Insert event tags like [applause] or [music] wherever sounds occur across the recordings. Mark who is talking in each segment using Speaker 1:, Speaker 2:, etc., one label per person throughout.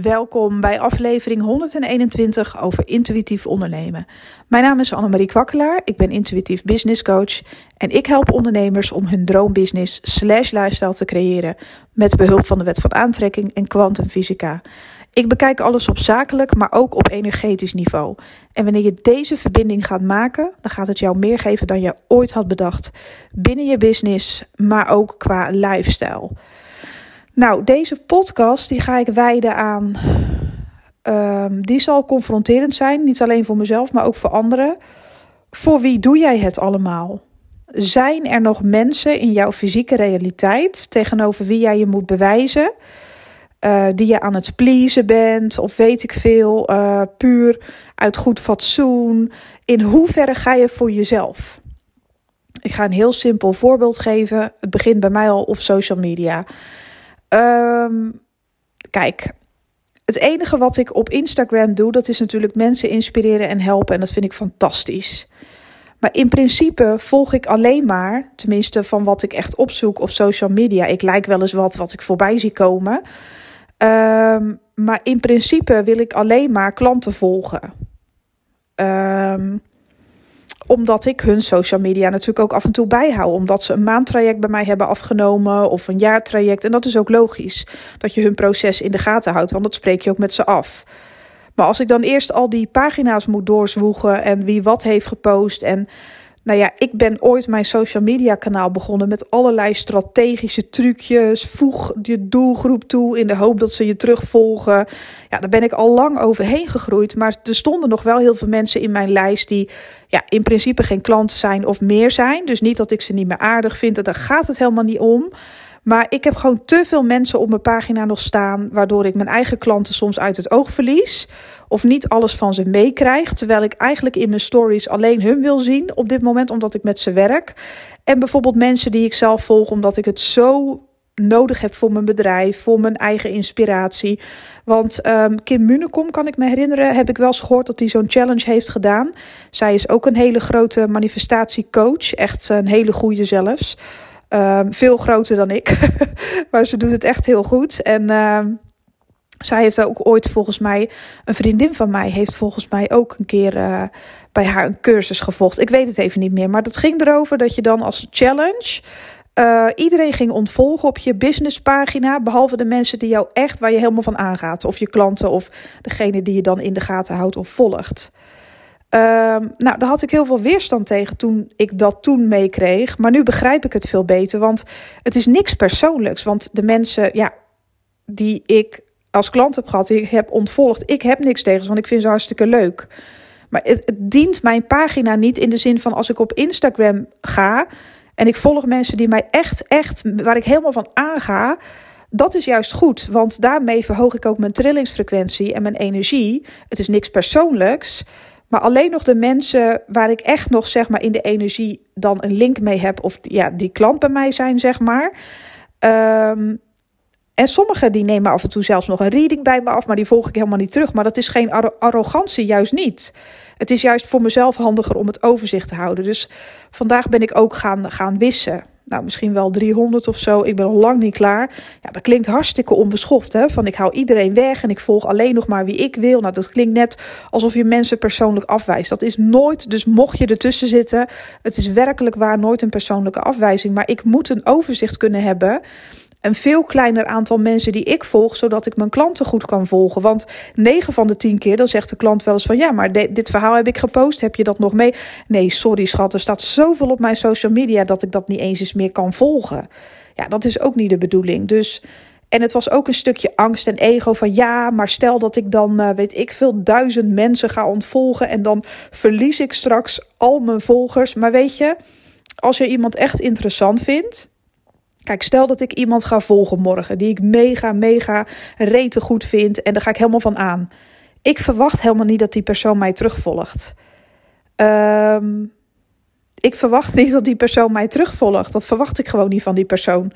Speaker 1: Welkom bij aflevering 121 over intuïtief ondernemen. Mijn naam is Annemarie Kwakkelaar, ik ben intuïtief business coach en ik help ondernemers om hun droombusiness slash lifestyle te creëren met behulp van de wet van aantrekking en kwantumfysica. Ik bekijk alles op zakelijk, maar ook op energetisch niveau. En wanneer je deze verbinding gaat maken, dan gaat het jou meer geven dan je ooit had bedacht binnen je business, maar ook qua lifestyle. Nou, deze podcast die ga ik wijden aan. Um, die zal confronterend zijn, niet alleen voor mezelf, maar ook voor anderen. Voor wie doe jij het allemaal? Zijn er nog mensen in jouw fysieke realiteit tegenover wie jij je moet bewijzen? Uh, die je aan het pleasen bent, of weet ik veel, uh, puur uit goed fatsoen. In hoeverre ga je voor jezelf? Ik ga een heel simpel voorbeeld geven. Het begint bij mij al op social media. Um, kijk, het enige wat ik op Instagram doe, dat is natuurlijk mensen inspireren en helpen. En dat vind ik fantastisch. Maar in principe volg ik alleen maar, tenminste van wat ik echt opzoek op social media. Ik lijk wel eens wat wat ik voorbij zie komen. Um, maar in principe wil ik alleen maar klanten volgen. Um, omdat ik hun social media natuurlijk ook af en toe bijhoud. Omdat ze een maandtraject bij mij hebben afgenomen of een jaartraject. En dat is ook logisch dat je hun proces in de gaten houdt, want dat spreek je ook met ze af. Maar als ik dan eerst al die pagina's moet doorzwoegen en wie wat heeft gepost en nou ja, ik ben ooit mijn social media kanaal begonnen met allerlei strategische trucjes. Voeg je doelgroep toe in de hoop dat ze je terugvolgen. Ja, daar ben ik al lang overheen gegroeid. Maar er stonden nog wel heel veel mensen in mijn lijst die ja, in principe geen klant zijn of meer zijn. Dus niet dat ik ze niet meer aardig vind. Daar gaat het helemaal niet om. Maar ik heb gewoon te veel mensen op mijn pagina nog staan, waardoor ik mijn eigen klanten soms uit het oog verlies. Of niet alles van ze meekrijg. Terwijl ik eigenlijk in mijn stories alleen hun wil zien op dit moment, omdat ik met ze werk. En bijvoorbeeld mensen die ik zelf volg, omdat ik het zo nodig heb voor mijn bedrijf, voor mijn eigen inspiratie. Want um, Kim Munekom, kan ik me herinneren, heb ik wel eens gehoord dat hij zo'n challenge heeft gedaan. Zij is ook een hele grote manifestatiecoach, echt een hele goede zelfs. Um, veel groter dan ik. [laughs] maar ze doet het echt heel goed. En uh, zij heeft ook ooit volgens mij, een vriendin van mij heeft volgens mij ook een keer uh, bij haar een cursus gevolgd. Ik weet het even niet meer. Maar dat ging erover dat je dan als challenge. Uh, iedereen ging ontvolgen op je businesspagina, behalve de mensen die jou echt waar je helemaal van aangaat, of je klanten of degene die je dan in de gaten houdt of volgt. Um, nou, daar had ik heel veel weerstand tegen toen ik dat toen meekreeg. Maar nu begrijp ik het veel beter. Want het is niks persoonlijks. Want de mensen ja, die ik als klant heb gehad, die ik heb ontvolgd, ik heb niks tegen ze, want ik vind ze hartstikke leuk. Maar het, het dient mijn pagina niet in de zin van als ik op Instagram ga en ik volg mensen die mij echt, echt, waar ik helemaal van aanga. Dat is juist goed, want daarmee verhoog ik ook mijn trillingsfrequentie en mijn energie. Het is niks persoonlijks. Maar alleen nog de mensen waar ik echt nog zeg maar in de energie dan een link mee heb. Of ja, die klant bij mij zijn, zeg maar. Um, en sommigen die nemen af en toe zelfs nog een reading bij me af. Maar die volg ik helemaal niet terug. Maar dat is geen arrogantie, juist niet. Het is juist voor mezelf handiger om het overzicht te houden. Dus vandaag ben ik ook gaan, gaan wissen nou, misschien wel 300 of zo. Ik ben al lang niet klaar. Ja, dat klinkt hartstikke onbeschoft. Hè? Van ik hou iedereen weg en ik volg alleen nog maar wie ik wil. Nou, dat klinkt net alsof je mensen persoonlijk afwijst. Dat is nooit, dus mocht je ertussen zitten, het is werkelijk waar nooit een persoonlijke afwijzing. Maar ik moet een overzicht kunnen hebben een veel kleiner aantal mensen die ik volg, zodat ik mijn klanten goed kan volgen. Want 9 van de 10 keer dan zegt de klant wel eens van ja, maar dit verhaal heb ik gepost, heb je dat nog mee? Nee, sorry schat, er staat zoveel op mijn social media dat ik dat niet eens eens meer kan volgen. Ja, dat is ook niet de bedoeling. Dus en het was ook een stukje angst en ego van ja, maar stel dat ik dan, uh, weet ik veel, duizend mensen ga ontvolgen en dan verlies ik straks al mijn volgers. Maar weet je, als je iemand echt interessant vindt, Kijk, stel dat ik iemand ga volgen morgen, die ik mega, mega rete goed vind en daar ga ik helemaal van aan. Ik verwacht helemaal niet dat die persoon mij terugvolgt. Um, ik verwacht niet dat die persoon mij terugvolgt. Dat verwacht ik gewoon niet van die persoon.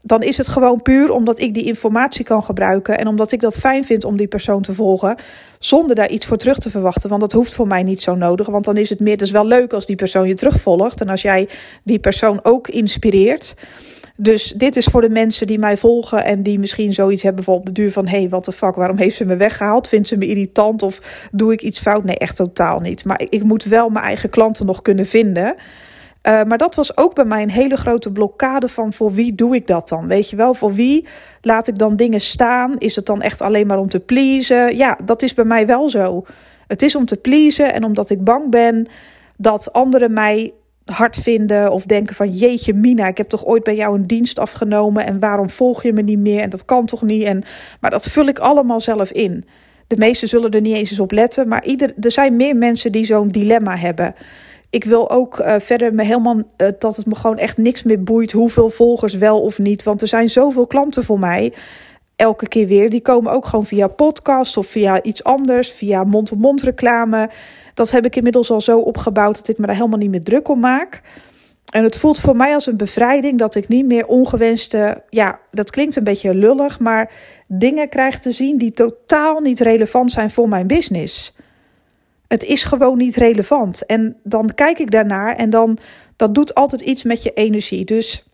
Speaker 1: dan is het gewoon puur omdat ik die informatie kan gebruiken en omdat ik dat fijn vind om die persoon te volgen, zonder daar iets voor terug te verwachten. Want dat hoeft voor mij niet zo nodig, want dan is het meer, het is wel leuk als die persoon je terugvolgt en als jij die persoon ook inspireert. Dus dit is voor de mensen die mij volgen en die misschien zoiets hebben van op de duur van... hé, hey, wat de fuck, waarom heeft ze me weggehaald? Vindt ze me irritant of doe ik iets fout? Nee, echt totaal niet. Maar ik moet wel mijn eigen klanten nog kunnen vinden... Uh, maar dat was ook bij mij een hele grote blokkade van voor wie doe ik dat dan? Weet je wel, voor wie laat ik dan dingen staan? Is het dan echt alleen maar om te pleasen? Ja, dat is bij mij wel zo. Het is om te pleasen en omdat ik bang ben dat anderen mij hard vinden of denken van jeetje Mina, ik heb toch ooit bij jou een dienst afgenomen en waarom volg je me niet meer en dat kan toch niet en maar dat vul ik allemaal zelf in. De meesten zullen er niet eens op letten, maar ieder, er zijn meer mensen die zo'n dilemma hebben. Ik wil ook uh, verder me helemaal uh, dat het me gewoon echt niks meer boeit hoeveel volgers wel of niet, want er zijn zoveel klanten voor mij elke keer weer. Die komen ook gewoon via podcast of via iets anders, via mond-to-mond reclame. Dat heb ik inmiddels al zo opgebouwd dat ik me daar helemaal niet meer druk om maak. En het voelt voor mij als een bevrijding dat ik niet meer ongewenste, ja, dat klinkt een beetje lullig, maar dingen krijg te zien die totaal niet relevant zijn voor mijn business. Het is gewoon niet relevant. En dan kijk ik daarnaar en dan dat doet altijd iets met je energie. Dus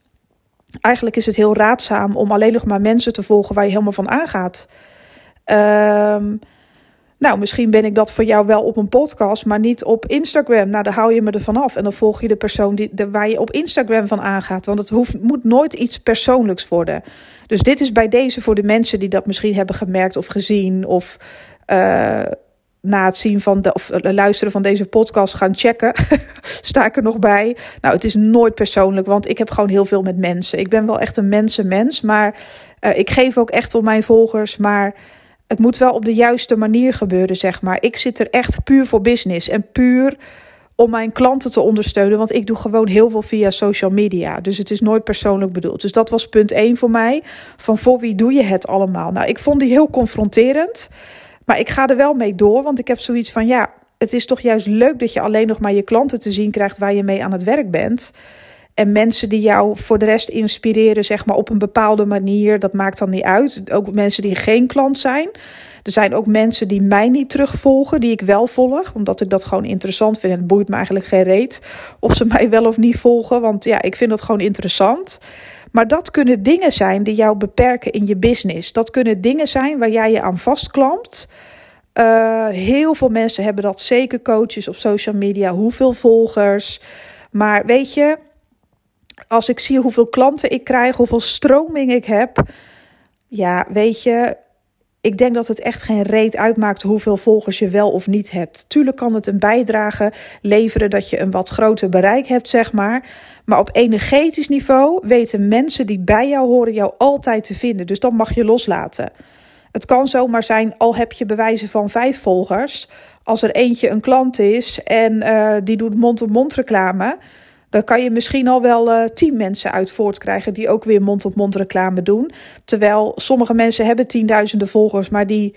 Speaker 1: eigenlijk is het heel raadzaam om alleen nog maar mensen te volgen waar je helemaal van aangaat. Um, nou, misschien ben ik dat voor jou wel op een podcast, maar niet op Instagram. Nou, dan hou je me ervan af. En dan volg je de persoon die, waar je op Instagram van aangaat. Want het hoeft, moet nooit iets persoonlijks worden. Dus dit is bij deze voor de mensen die dat misschien hebben gemerkt of gezien. Of uh, na het zien van de, of luisteren van deze podcast gaan checken. [laughs] Sta ik er nog bij? Nou, het is nooit persoonlijk, want ik heb gewoon heel veel met mensen. Ik ben wel echt een mensenmens, maar uh, ik geef ook echt om mijn volgers. Maar het moet wel op de juiste manier gebeuren, zeg maar. Ik zit er echt puur voor business en puur om mijn klanten te ondersteunen. Want ik doe gewoon heel veel via social media. Dus het is nooit persoonlijk bedoeld. Dus dat was punt 1 voor mij. Van voor wie doe je het allemaal? Nou, ik vond die heel confronterend. Maar ik ga er wel mee door. Want ik heb zoiets van ja, het is toch juist leuk dat je alleen nog maar je klanten te zien krijgt waar je mee aan het werk bent. En mensen die jou voor de rest inspireren, zeg maar op een bepaalde manier, dat maakt dan niet uit. Ook mensen die geen klant zijn. Er zijn ook mensen die mij niet terugvolgen, die ik wel volg, omdat ik dat gewoon interessant vind. En het boeit me eigenlijk geen reet of ze [laughs] mij wel of niet volgen, want ja, ik vind dat gewoon interessant. Maar dat kunnen dingen zijn die jou beperken in je business. Dat kunnen dingen zijn waar jij je aan vastklampt. Uh, heel veel mensen hebben dat, zeker coaches op social media. Hoeveel volgers. Maar weet je, als ik zie hoeveel klanten ik krijg, hoeveel stroming ik heb. Ja, weet je, ik denk dat het echt geen reet uitmaakt hoeveel volgers je wel of niet hebt. Tuurlijk kan het een bijdrage leveren dat je een wat groter bereik hebt, zeg maar. Maar op energetisch niveau weten mensen die bij jou horen jou altijd te vinden. Dus dat mag je loslaten. Het kan zomaar zijn, al heb je bewijzen van vijf volgers. Als er eentje een klant is en uh, die doet mond-op-mond -mond reclame dan kan je misschien al wel uh, tien mensen uit voortkrijgen die ook weer mond-op-mond reclame doen. Terwijl sommige mensen hebben tienduizenden volgers, maar die,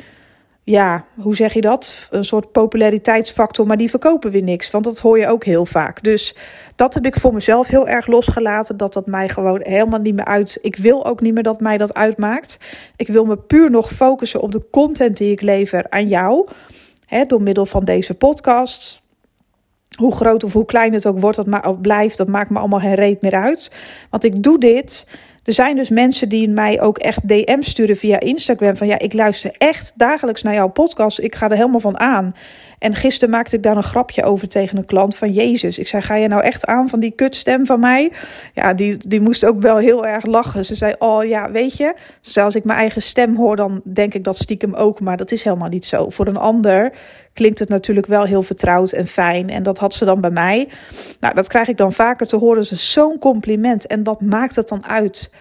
Speaker 1: ja, hoe zeg je dat? Een soort populariteitsfactor, maar die verkopen weer niks. Want dat hoor je ook heel vaak. Dus dat heb ik voor mezelf heel erg losgelaten. Dat dat mij gewoon helemaal niet meer uit. Ik wil ook niet meer dat mij dat uitmaakt. Ik wil me puur nog focussen op de content die ik lever aan jou. Hè, door middel van deze podcast hoe groot of hoe klein het ook wordt, dat blijft, dat maakt me allemaal geen reet meer uit. Want ik doe dit. Er zijn dus mensen die mij ook echt DM sturen via Instagram. Van ja, ik luister echt dagelijks naar jouw podcast. Ik ga er helemaal van aan. En gisteren maakte ik daar een grapje over tegen een klant van Jezus. Ik zei, ga je nou echt aan van die kutstem van mij? Ja, die, die moest ook wel heel erg lachen. Ze zei, oh ja, weet je. Ze zei, als ik mijn eigen stem hoor, dan denk ik dat stiekem ook. Maar dat is helemaal niet zo. Voor een ander klinkt het natuurlijk wel heel vertrouwd en fijn. En dat had ze dan bij mij. Nou, dat krijg ik dan vaker te horen. Is zo'n compliment. En wat maakt het dan uit?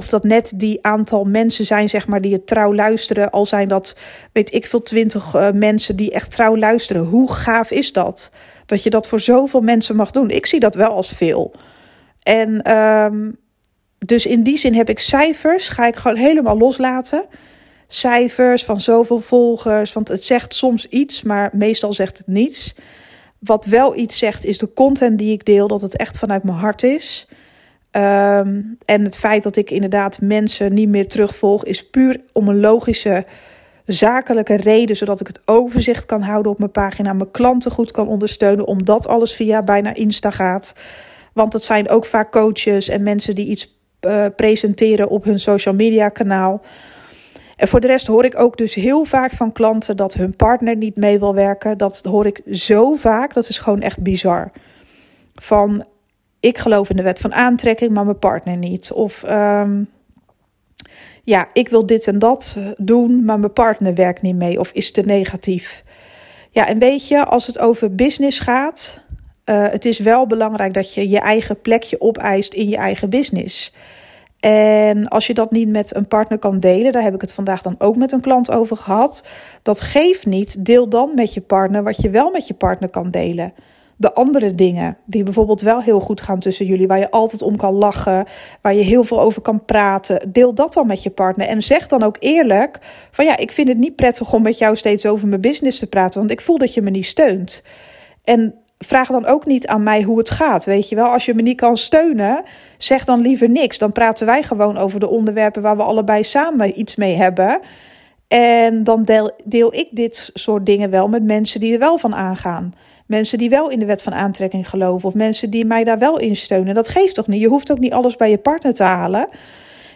Speaker 1: Of dat net die aantal mensen zijn, zeg maar, die het trouw luisteren. Al zijn dat, weet ik veel, twintig uh, mensen die echt trouw luisteren. Hoe gaaf is dat? Dat je dat voor zoveel mensen mag doen. Ik zie dat wel als veel. En um, dus in die zin heb ik cijfers, ga ik gewoon helemaal loslaten. Cijfers van zoveel volgers, want het zegt soms iets, maar meestal zegt het niets. Wat wel iets zegt, is de content die ik deel, dat het echt vanuit mijn hart is. Ehm, en het feit dat ik inderdaad mensen niet meer terugvolg, is puur om een logische, zakelijke reden, zodat ik het overzicht kan houden op mijn pagina, mijn klanten goed kan ondersteunen, omdat alles via bijna Insta gaat. Want het zijn ook vaak coaches en mensen die iets uh, presenteren op hun social media kanaal. En voor de rest hoor ik ook dus heel vaak van klanten dat hun partner niet mee wil werken. Dat hoor ik zo vaak, dat is gewoon echt bizar. Van ik geloof in de wet van aantrekking, maar mijn partner niet. Of um, ja, ik wil dit en dat doen, maar mijn partner werkt niet mee of is te negatief. Ja, en weet je, als het over business gaat, uh, het is wel belangrijk dat je je eigen plekje opeist in je eigen business. En als je dat niet met een partner kan delen, daar heb ik het vandaag dan ook met een klant over gehad. Dat geeft niet. Deel dan met je partner wat je wel met je partner kan delen. De andere dingen die bijvoorbeeld wel heel goed gaan tussen jullie, waar je altijd om kan lachen, waar je heel veel over kan praten, deel dat dan met je partner. En zeg dan ook eerlijk: van ja, ik vind het niet prettig om met jou steeds over mijn business te praten, want ik voel dat je me niet steunt. En vraag dan ook niet aan mij hoe het gaat. Weet je wel, als je me niet kan steunen, zeg dan liever niks. Dan praten wij gewoon over de onderwerpen waar we allebei samen iets mee hebben. En dan deel, deel ik dit soort dingen wel met mensen die er wel van aangaan. Mensen die wel in de wet van aantrekking geloven. Of mensen die mij daar wel in steunen. Dat geeft toch niet? Je hoeft ook niet alles bij je partner te halen.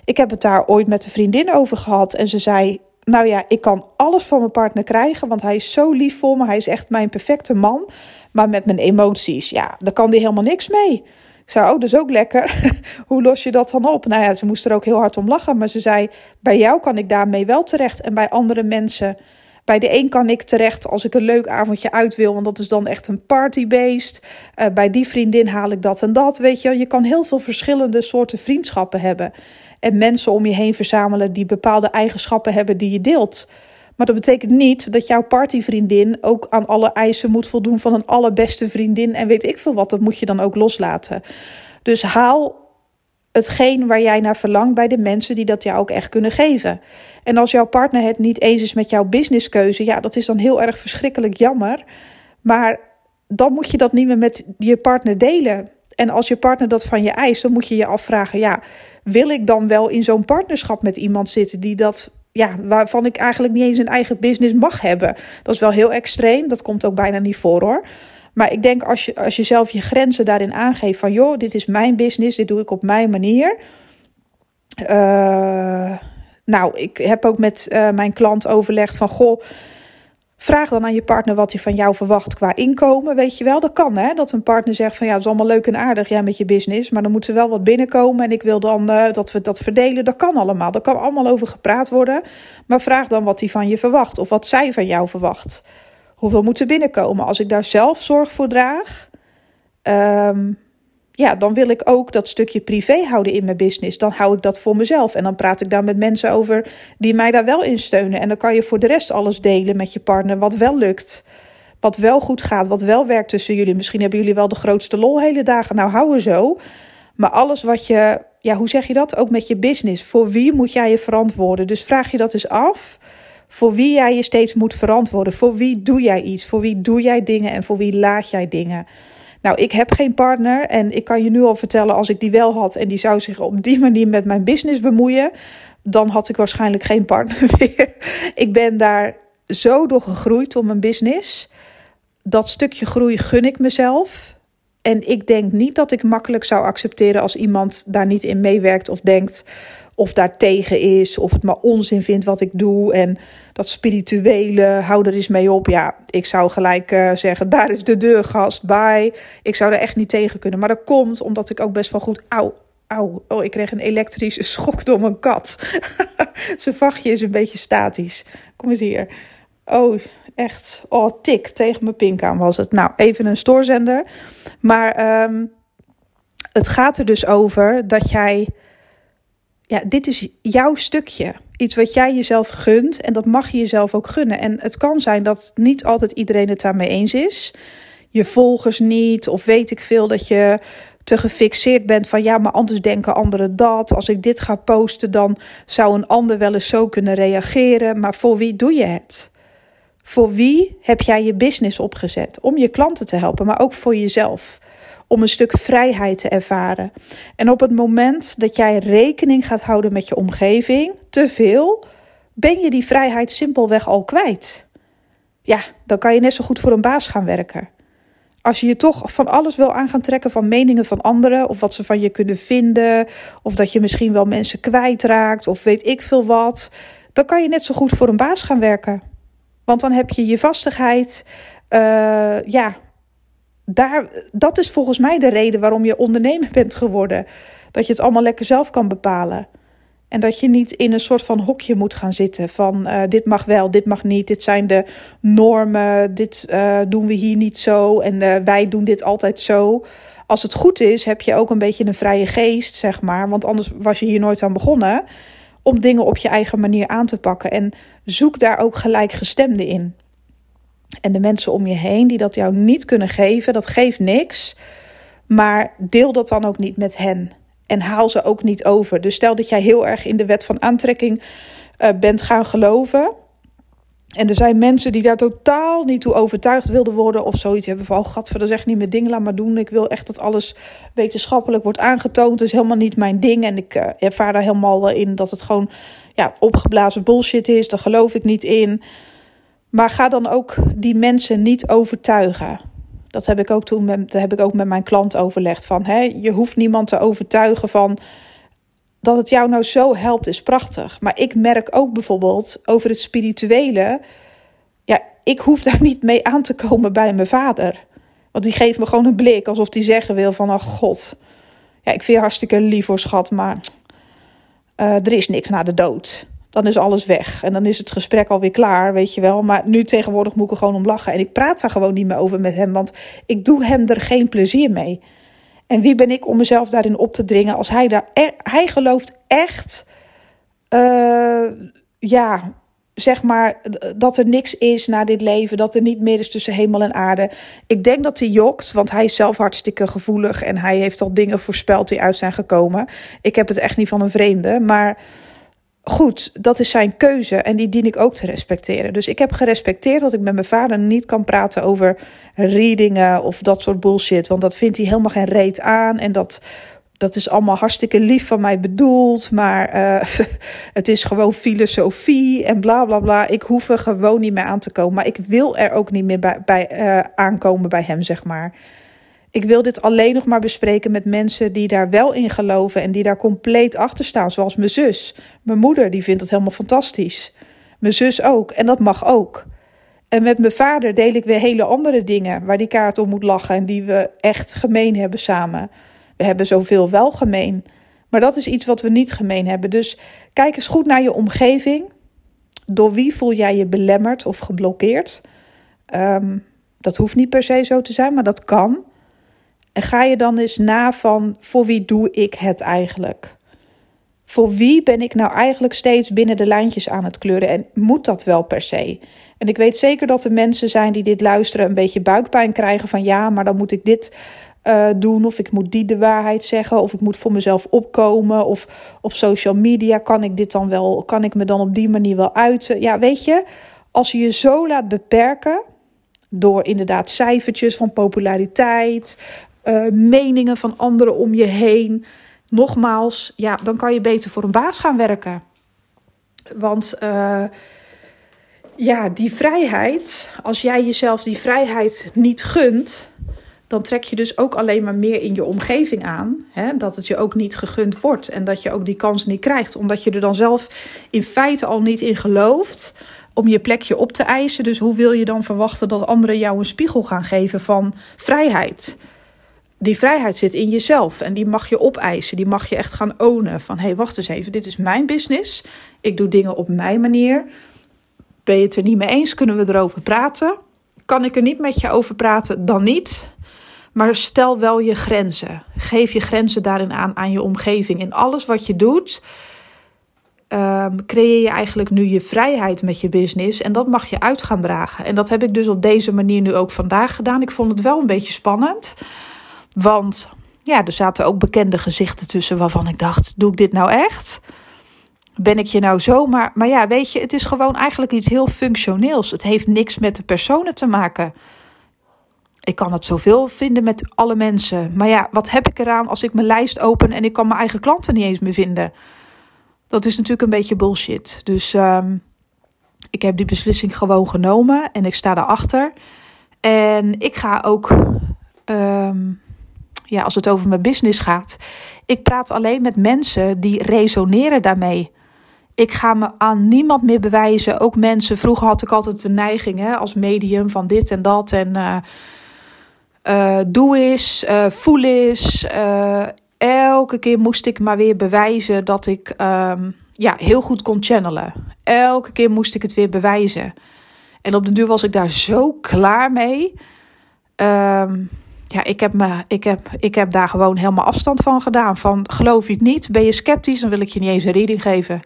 Speaker 1: Ik heb het daar ooit met een vriendin over gehad. En ze zei: Nou ja, ik kan alles van mijn partner krijgen. Want hij is zo lief voor me. Hij is echt mijn perfecte man. Maar met mijn emoties, ja, daar kan die helemaal niks mee. Ik zei, oh, dat is ook lekker. [laughs] Hoe los je dat dan op? Nou ja, ze moest er ook heel hard om lachen. Maar ze zei, bij jou kan ik daarmee wel terecht. En bij andere mensen, bij de een kan ik terecht als ik een leuk avondje uit wil. Want dat is dan echt een partybeest. Uh, bij die vriendin haal ik dat en dat. Weet je, je kan heel veel verschillende soorten vriendschappen hebben. En mensen om je heen verzamelen die bepaalde eigenschappen hebben die je deelt. Maar dat betekent niet dat jouw partyvriendin ook aan alle eisen moet voldoen van een allerbeste vriendin en weet ik veel wat. Dat moet je dan ook loslaten. Dus haal hetgeen waar jij naar verlangt bij de mensen die dat jou ook echt kunnen geven. En als jouw partner het niet eens is met jouw businesskeuze, ja, dat is dan heel erg verschrikkelijk jammer. Maar dan moet je dat niet meer met je partner delen. En als je partner dat van je eist, dan moet je je afvragen: ja, wil ik dan wel in zo'n partnerschap met iemand zitten die dat ja, waarvan ik eigenlijk niet eens een eigen business mag hebben. Dat is wel heel extreem. Dat komt ook bijna niet voor hoor. Maar ik denk als je, als je zelf je grenzen daarin aangeeft van joh, dit is mijn business, dit doe ik op mijn manier. Uh, nou, ik heb ook met uh, mijn klant overlegd van goh Vraag dan aan je partner wat hij van jou verwacht qua inkomen. Weet je wel, dat kan hè. Dat een partner zegt van ja, het is allemaal leuk en aardig ja, met je business. Maar dan moet er wel wat binnenkomen. En ik wil dan uh, dat we dat verdelen. Dat kan allemaal. Daar kan allemaal over gepraat worden. Maar vraag dan wat hij van je verwacht. Of wat zij van jou verwacht. Hoeveel moet er binnenkomen? Als ik daar zelf zorg voor draag. Um, ja, dan wil ik ook dat stukje privé houden in mijn business. Dan hou ik dat voor mezelf. En dan praat ik daar met mensen over die mij daar wel in steunen. En dan kan je voor de rest alles delen met je partner, wat wel lukt. Wat wel goed gaat, wat wel werkt tussen jullie. Misschien hebben jullie wel de grootste lol hele dagen. Nou, hou er zo. Maar alles wat je, ja, hoe zeg je dat? Ook met je business. Voor wie moet jij je verantwoorden? Dus vraag je dat eens af. Voor wie jij je steeds moet verantwoorden. Voor wie doe jij iets? Voor wie doe jij dingen en voor wie laat jij dingen? Nou, ik heb geen partner en ik kan je nu al vertellen, als ik die wel had en die zou zich op die manier met mijn business bemoeien, dan had ik waarschijnlijk geen partner [laughs] meer. ik ben daar zo door gegroeid door mijn business. Dat stukje groei gun ik mezelf. En ik denk niet dat ik makkelijk zou accepteren als iemand daar niet in meewerkt of denkt: of daar tegen is, of het maar onzin vindt wat ik doe. En dat spirituele, hou er eens mee op. Ja, ik zou gelijk uh, zeggen, daar is de deur, gast, bye. Ik zou er echt niet tegen kunnen. Maar dat komt omdat ik ook best wel goed... Auw, auw, oh, ik kreeg een elektrische [laughs] schok door mijn kat. [laughs] Zijn vachtje is een beetje statisch. Kom eens hier. Oh, echt. Oh, tik tegen mijn pink aan was het. Nou, even een stoorzender. Maar um, het gaat er dus over dat jij ja, dit is jouw stukje. Iets wat jij jezelf gunt en dat mag je jezelf ook gunnen. En het kan zijn dat niet altijd iedereen het daarmee eens is. Je volgers niet, of weet ik veel dat je te gefixeerd bent van ja, maar anders denken anderen dat. Als ik dit ga posten, dan zou een ander wel eens zo kunnen reageren. Maar voor wie doe je het? Voor wie heb jij je business opgezet? Om je klanten te helpen, maar ook voor jezelf om een stuk vrijheid te ervaren. En op het moment dat jij rekening gaat houden met je omgeving, te veel, ben je die vrijheid simpelweg al kwijt. Ja, dan kan je net zo goed voor een baas gaan werken. Als je je toch van alles wil aan gaan trekken van meningen van anderen, of wat ze van je kunnen vinden, of dat je misschien wel mensen kwijtraakt, of weet ik veel wat, dan kan je net zo goed voor een baas gaan werken. Want dan heb je je vastigheid. Uh, ja, daar, dat is volgens mij de reden waarom je ondernemer bent geworden. Dat je het allemaal lekker zelf kan bepalen. En dat je niet in een soort van hokje moet gaan zitten van uh, dit mag wel, dit mag niet, dit zijn de normen, dit uh, doen we hier niet zo en uh, wij doen dit altijd zo. Als het goed is, heb je ook een beetje een vrije geest, zeg maar, want anders was je hier nooit aan begonnen, om dingen op je eigen manier aan te pakken. En zoek daar ook gelijkgestemden in. En de mensen om je heen die dat jou niet kunnen geven, dat geeft niks. Maar deel dat dan ook niet met hen. En haal ze ook niet over. Dus stel dat jij heel erg in de wet van aantrekking uh, bent gaan geloven. En er zijn mensen die daar totaal niet toe overtuigd wilden worden. Of zoiets hebben van, oh gat, dat is echt niet mijn ding, laat maar doen. Ik wil echt dat alles wetenschappelijk wordt aangetoond. Dat is helemaal niet mijn ding. En ik uh, ervaar daar helemaal in dat het gewoon ja, opgeblazen bullshit is. Daar geloof ik niet in. Maar ga dan ook die mensen niet overtuigen. Dat heb ik ook toen met, heb ik ook met mijn klant overlegd. Van, hè, je hoeft niemand te overtuigen van dat het jou nou zo helpt, is prachtig. Maar ik merk ook bijvoorbeeld over het spirituele. Ja, ik hoef daar niet mee aan te komen bij mijn vader. Want die geeft me gewoon een blik alsof die zeggen wil van, oh god. Ja, ik vind je hartstikke lief voor schat, maar uh, er is niks na de dood dan is alles weg. En dan is het gesprek alweer klaar, weet je wel. Maar nu tegenwoordig moet ik er gewoon om lachen. En ik praat daar gewoon niet meer over met hem, want ik doe hem er geen plezier mee. En wie ben ik om mezelf daarin op te dringen als hij daar... Hij gelooft echt, uh, ja, zeg maar, dat er niks is na dit leven. Dat er niet meer is tussen hemel en aarde. Ik denk dat hij jokt, want hij is zelf hartstikke gevoelig. En hij heeft al dingen voorspeld die uit zijn gekomen. Ik heb het echt niet van een vreemde, maar goed, dat is zijn keuze en die dien ik ook te respecteren. Dus ik heb gerespecteerd dat ik met mijn vader niet kan praten over readingen of dat soort bullshit. Want dat vindt hij helemaal geen reet aan. En dat, dat is allemaal hartstikke lief van mij bedoeld. Maar uh, [laughs] het is gewoon filosofie en bla bla bla. Ik hoef er gewoon niet meer aan te komen. Maar ik wil er ook niet meer bij, bij uh, aankomen bij hem, zeg maar. Ik wil dit alleen nog maar bespreken met mensen die daar wel in geloven en die daar compleet achter staan, zoals mijn zus. Mijn moeder, die vindt het helemaal fantastisch. Mijn zus ook, en dat mag ook. En met mijn vader deel ik weer hele andere dingen waar die kaart om moet lachen en die we echt gemeen hebben samen. We hebben zoveel wel gemeen, maar dat is iets wat we niet gemeen hebben. Dus kijk eens goed naar je omgeving. Door wie voel jij je belemmerd of geblokkeerd? Um, dat hoeft niet per se zo te zijn, maar dat kan. En ga je dan eens na van voor wie doe ik het eigenlijk? Voor wie ben ik nou eigenlijk steeds binnen de lijntjes aan het kleuren? En moet dat wel per se? En ik weet zeker dat er mensen zijn die dit luisteren een beetje buikpijn krijgen van ja, maar dan moet ik dit uh, doen of ik moet die de waarheid zeggen of ik moet voor mezelf opkomen of op social media kan ik dit dan wel, kan ik me dan op die manier wel uiten? Ja, weet je, als je je zo laat beperken door inderdaad cijfertjes van populariteit, uh, meningen van anderen om je heen. Nogmaals, ja, dan kan je beter voor een baas gaan werken. Want uh, ja, die vrijheid, als jij jezelf die vrijheid niet gunt, dan trek je dus ook alleen maar meer in je omgeving aan. Hè? Dat het je ook niet gegund wordt en dat je ook die kans niet krijgt, omdat je er dan zelf in feite al niet in gelooft om je plekje op te eisen. Dus hoe wil je dan verwachten dat anderen jou een spiegel gaan geven van vrijheid? Die vrijheid zit in jezelf en die mag je opeisen. Die mag je echt gaan ownen. Van hé, hey, wacht eens even, dit is mijn business. Ik doe dingen op mijn manier. Ben je het er niet mee eens? Kunnen we erover praten? Kan ik er niet met je over praten? Dan niet. Maar stel wel je grenzen. Geef je grenzen daarin aan aan je omgeving. In alles wat je doet, um, creëer je eigenlijk nu je vrijheid met je business. En dat mag je uit gaan dragen. En dat heb ik dus op deze manier nu ook vandaag gedaan. Ik vond het wel een beetje spannend. Want ja, er zaten ook bekende gezichten tussen waarvan ik dacht: doe ik dit nou echt? Ben ik je nou zo? Maar, maar ja, weet je, het is gewoon eigenlijk iets heel functioneels. Het heeft niks met de personen te maken. Ik kan het zoveel vinden met alle mensen. Maar ja, wat heb ik eraan als ik mijn lijst open en ik kan mijn eigen klanten niet eens meer vinden? Dat is natuurlijk een beetje bullshit. Dus um, ik heb die beslissing gewoon genomen en ik sta daarachter. En ik ga ook, um, ja, als het over mijn business gaat, ik praat alleen met mensen die resoneren daarmee. Ik ga me aan niemand meer bewijzen. Ook mensen, vroeger had ik altijd de neiging hè, als medium van dit en dat. En uh, uh, doe eens, uh, voel eens. elke keer moest ik maar weer bewijzen dat ik um, ja, heel goed kon channelen. Elke keer moest ik het weer bewijzen. En op de duur was ik daar zo klaar mee. Um, ja, ik heb, me, ik, heb, ik heb daar gewoon helemaal afstand van gedaan. Van geloof je het niet, ben je sceptisch, dan wil ik je niet eens een reading geven.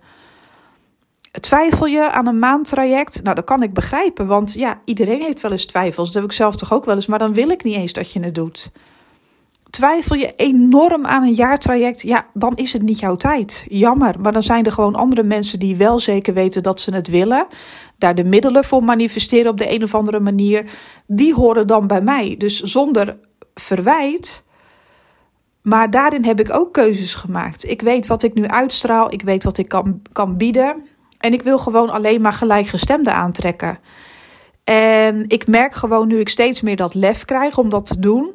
Speaker 1: Twijfel je aan een maandtraject? Nou, dat kan ik begrijpen, want ja, iedereen heeft wel eens twijfels. Dat heb ik zelf toch ook wel eens, maar dan wil ik niet eens dat je het doet. Twijfel je enorm aan een jaartraject? Ja, dan is het niet jouw tijd. Jammer, maar dan zijn er gewoon andere mensen die wel zeker weten dat ze het willen. Daar de middelen voor manifesteren op de een of andere manier. Die horen dan bij mij. Dus zonder verwijt. Maar daarin heb ik ook keuzes gemaakt. Ik weet wat ik nu uitstraal. Ik weet wat ik kan, kan bieden. En ik wil gewoon alleen maar gelijkgestemden aantrekken. En ik merk gewoon nu ik steeds meer dat lef krijg om dat te doen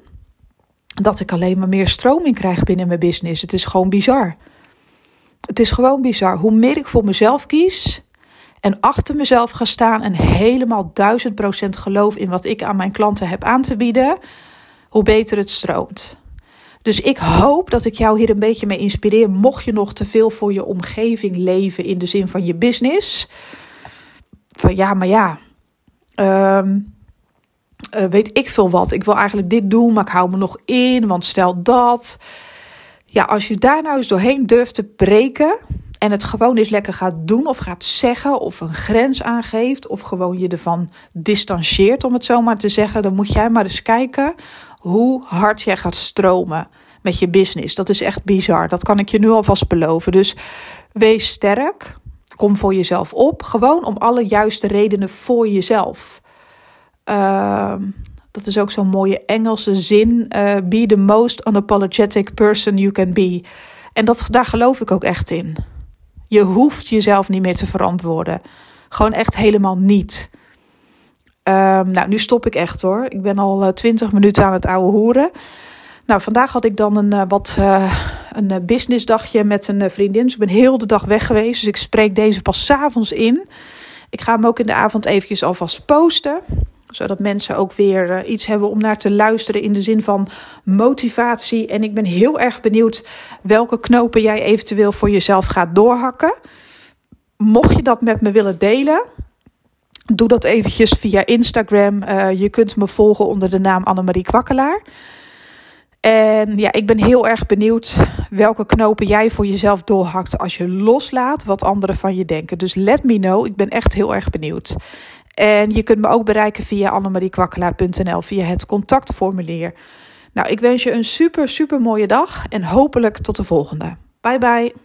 Speaker 1: dat ik alleen maar meer stroming krijg binnen mijn business. Het is gewoon bizar. Het is gewoon bizar. Hoe meer ik voor mezelf kies en achter mezelf ga staan en helemaal duizend procent geloof in wat ik aan mijn klanten heb aan te bieden, hoe beter het stroomt. Dus ik hoop dat ik jou hier een beetje mee inspireer. Mocht je nog te veel voor je omgeving leven in de zin van je business. Van ja, maar ja. Um, uh, weet ik veel wat. Ik wil eigenlijk dit doen, maar ik hou me nog in, want stel dat. Ja, als je daar nou eens doorheen durft te breken en het gewoon eens lekker gaat doen of gaat zeggen of een grens aangeeft of gewoon je ervan distancieert om het zo maar te zeggen, dan moet jij maar eens kijken hoe hard jij gaat stromen met je business. Dat is echt bizar. Dat kan ik je nu alvast beloven. Dus wees sterk. Kom voor jezelf op. Gewoon om alle juiste redenen voor jezelf. Uh, dat is ook zo'n mooie Engelse zin. Uh, be the most unapologetic person you can be. En dat, daar geloof ik ook echt in. Je hoeft jezelf niet meer te verantwoorden. Gewoon echt helemaal niet. Um, nou, nu stop ik echt hoor. Ik ben al uh, twintig minuten aan het ouwe hoeren. Nou, vandaag had ik dan een uh, wat uh, een businessdagje met een vriendin. Dus ik ben heel de dag weg geweest. Dus ik spreek deze pas s avonds in. Ik ga hem ook in de avond eventjes alvast posten zodat mensen ook weer eh, iets hebben om naar te luisteren in de zin van motivatie. En ik ben heel erg benieuwd welke knopen jij eventueel voor jezelf gaat doorhakken. Mocht je dat met me willen delen, doe dat eventjes via Instagram. Uh, je kunt me volgen onder de naam Annemarie Kwakkelaar. En ja, ik ben heel erg benieuwd welke knopen jij voor jezelf doorhakt als je loslaat wat anderen van je denken. Dus let me know. Ik ben echt heel erg benieuwd. En je kunt me ook bereiken via annemariekwakkelaar.nl, via het contactformulier. Nou, ik wens je een super, super mooie dag en hopelijk tot de volgende. Bye bye.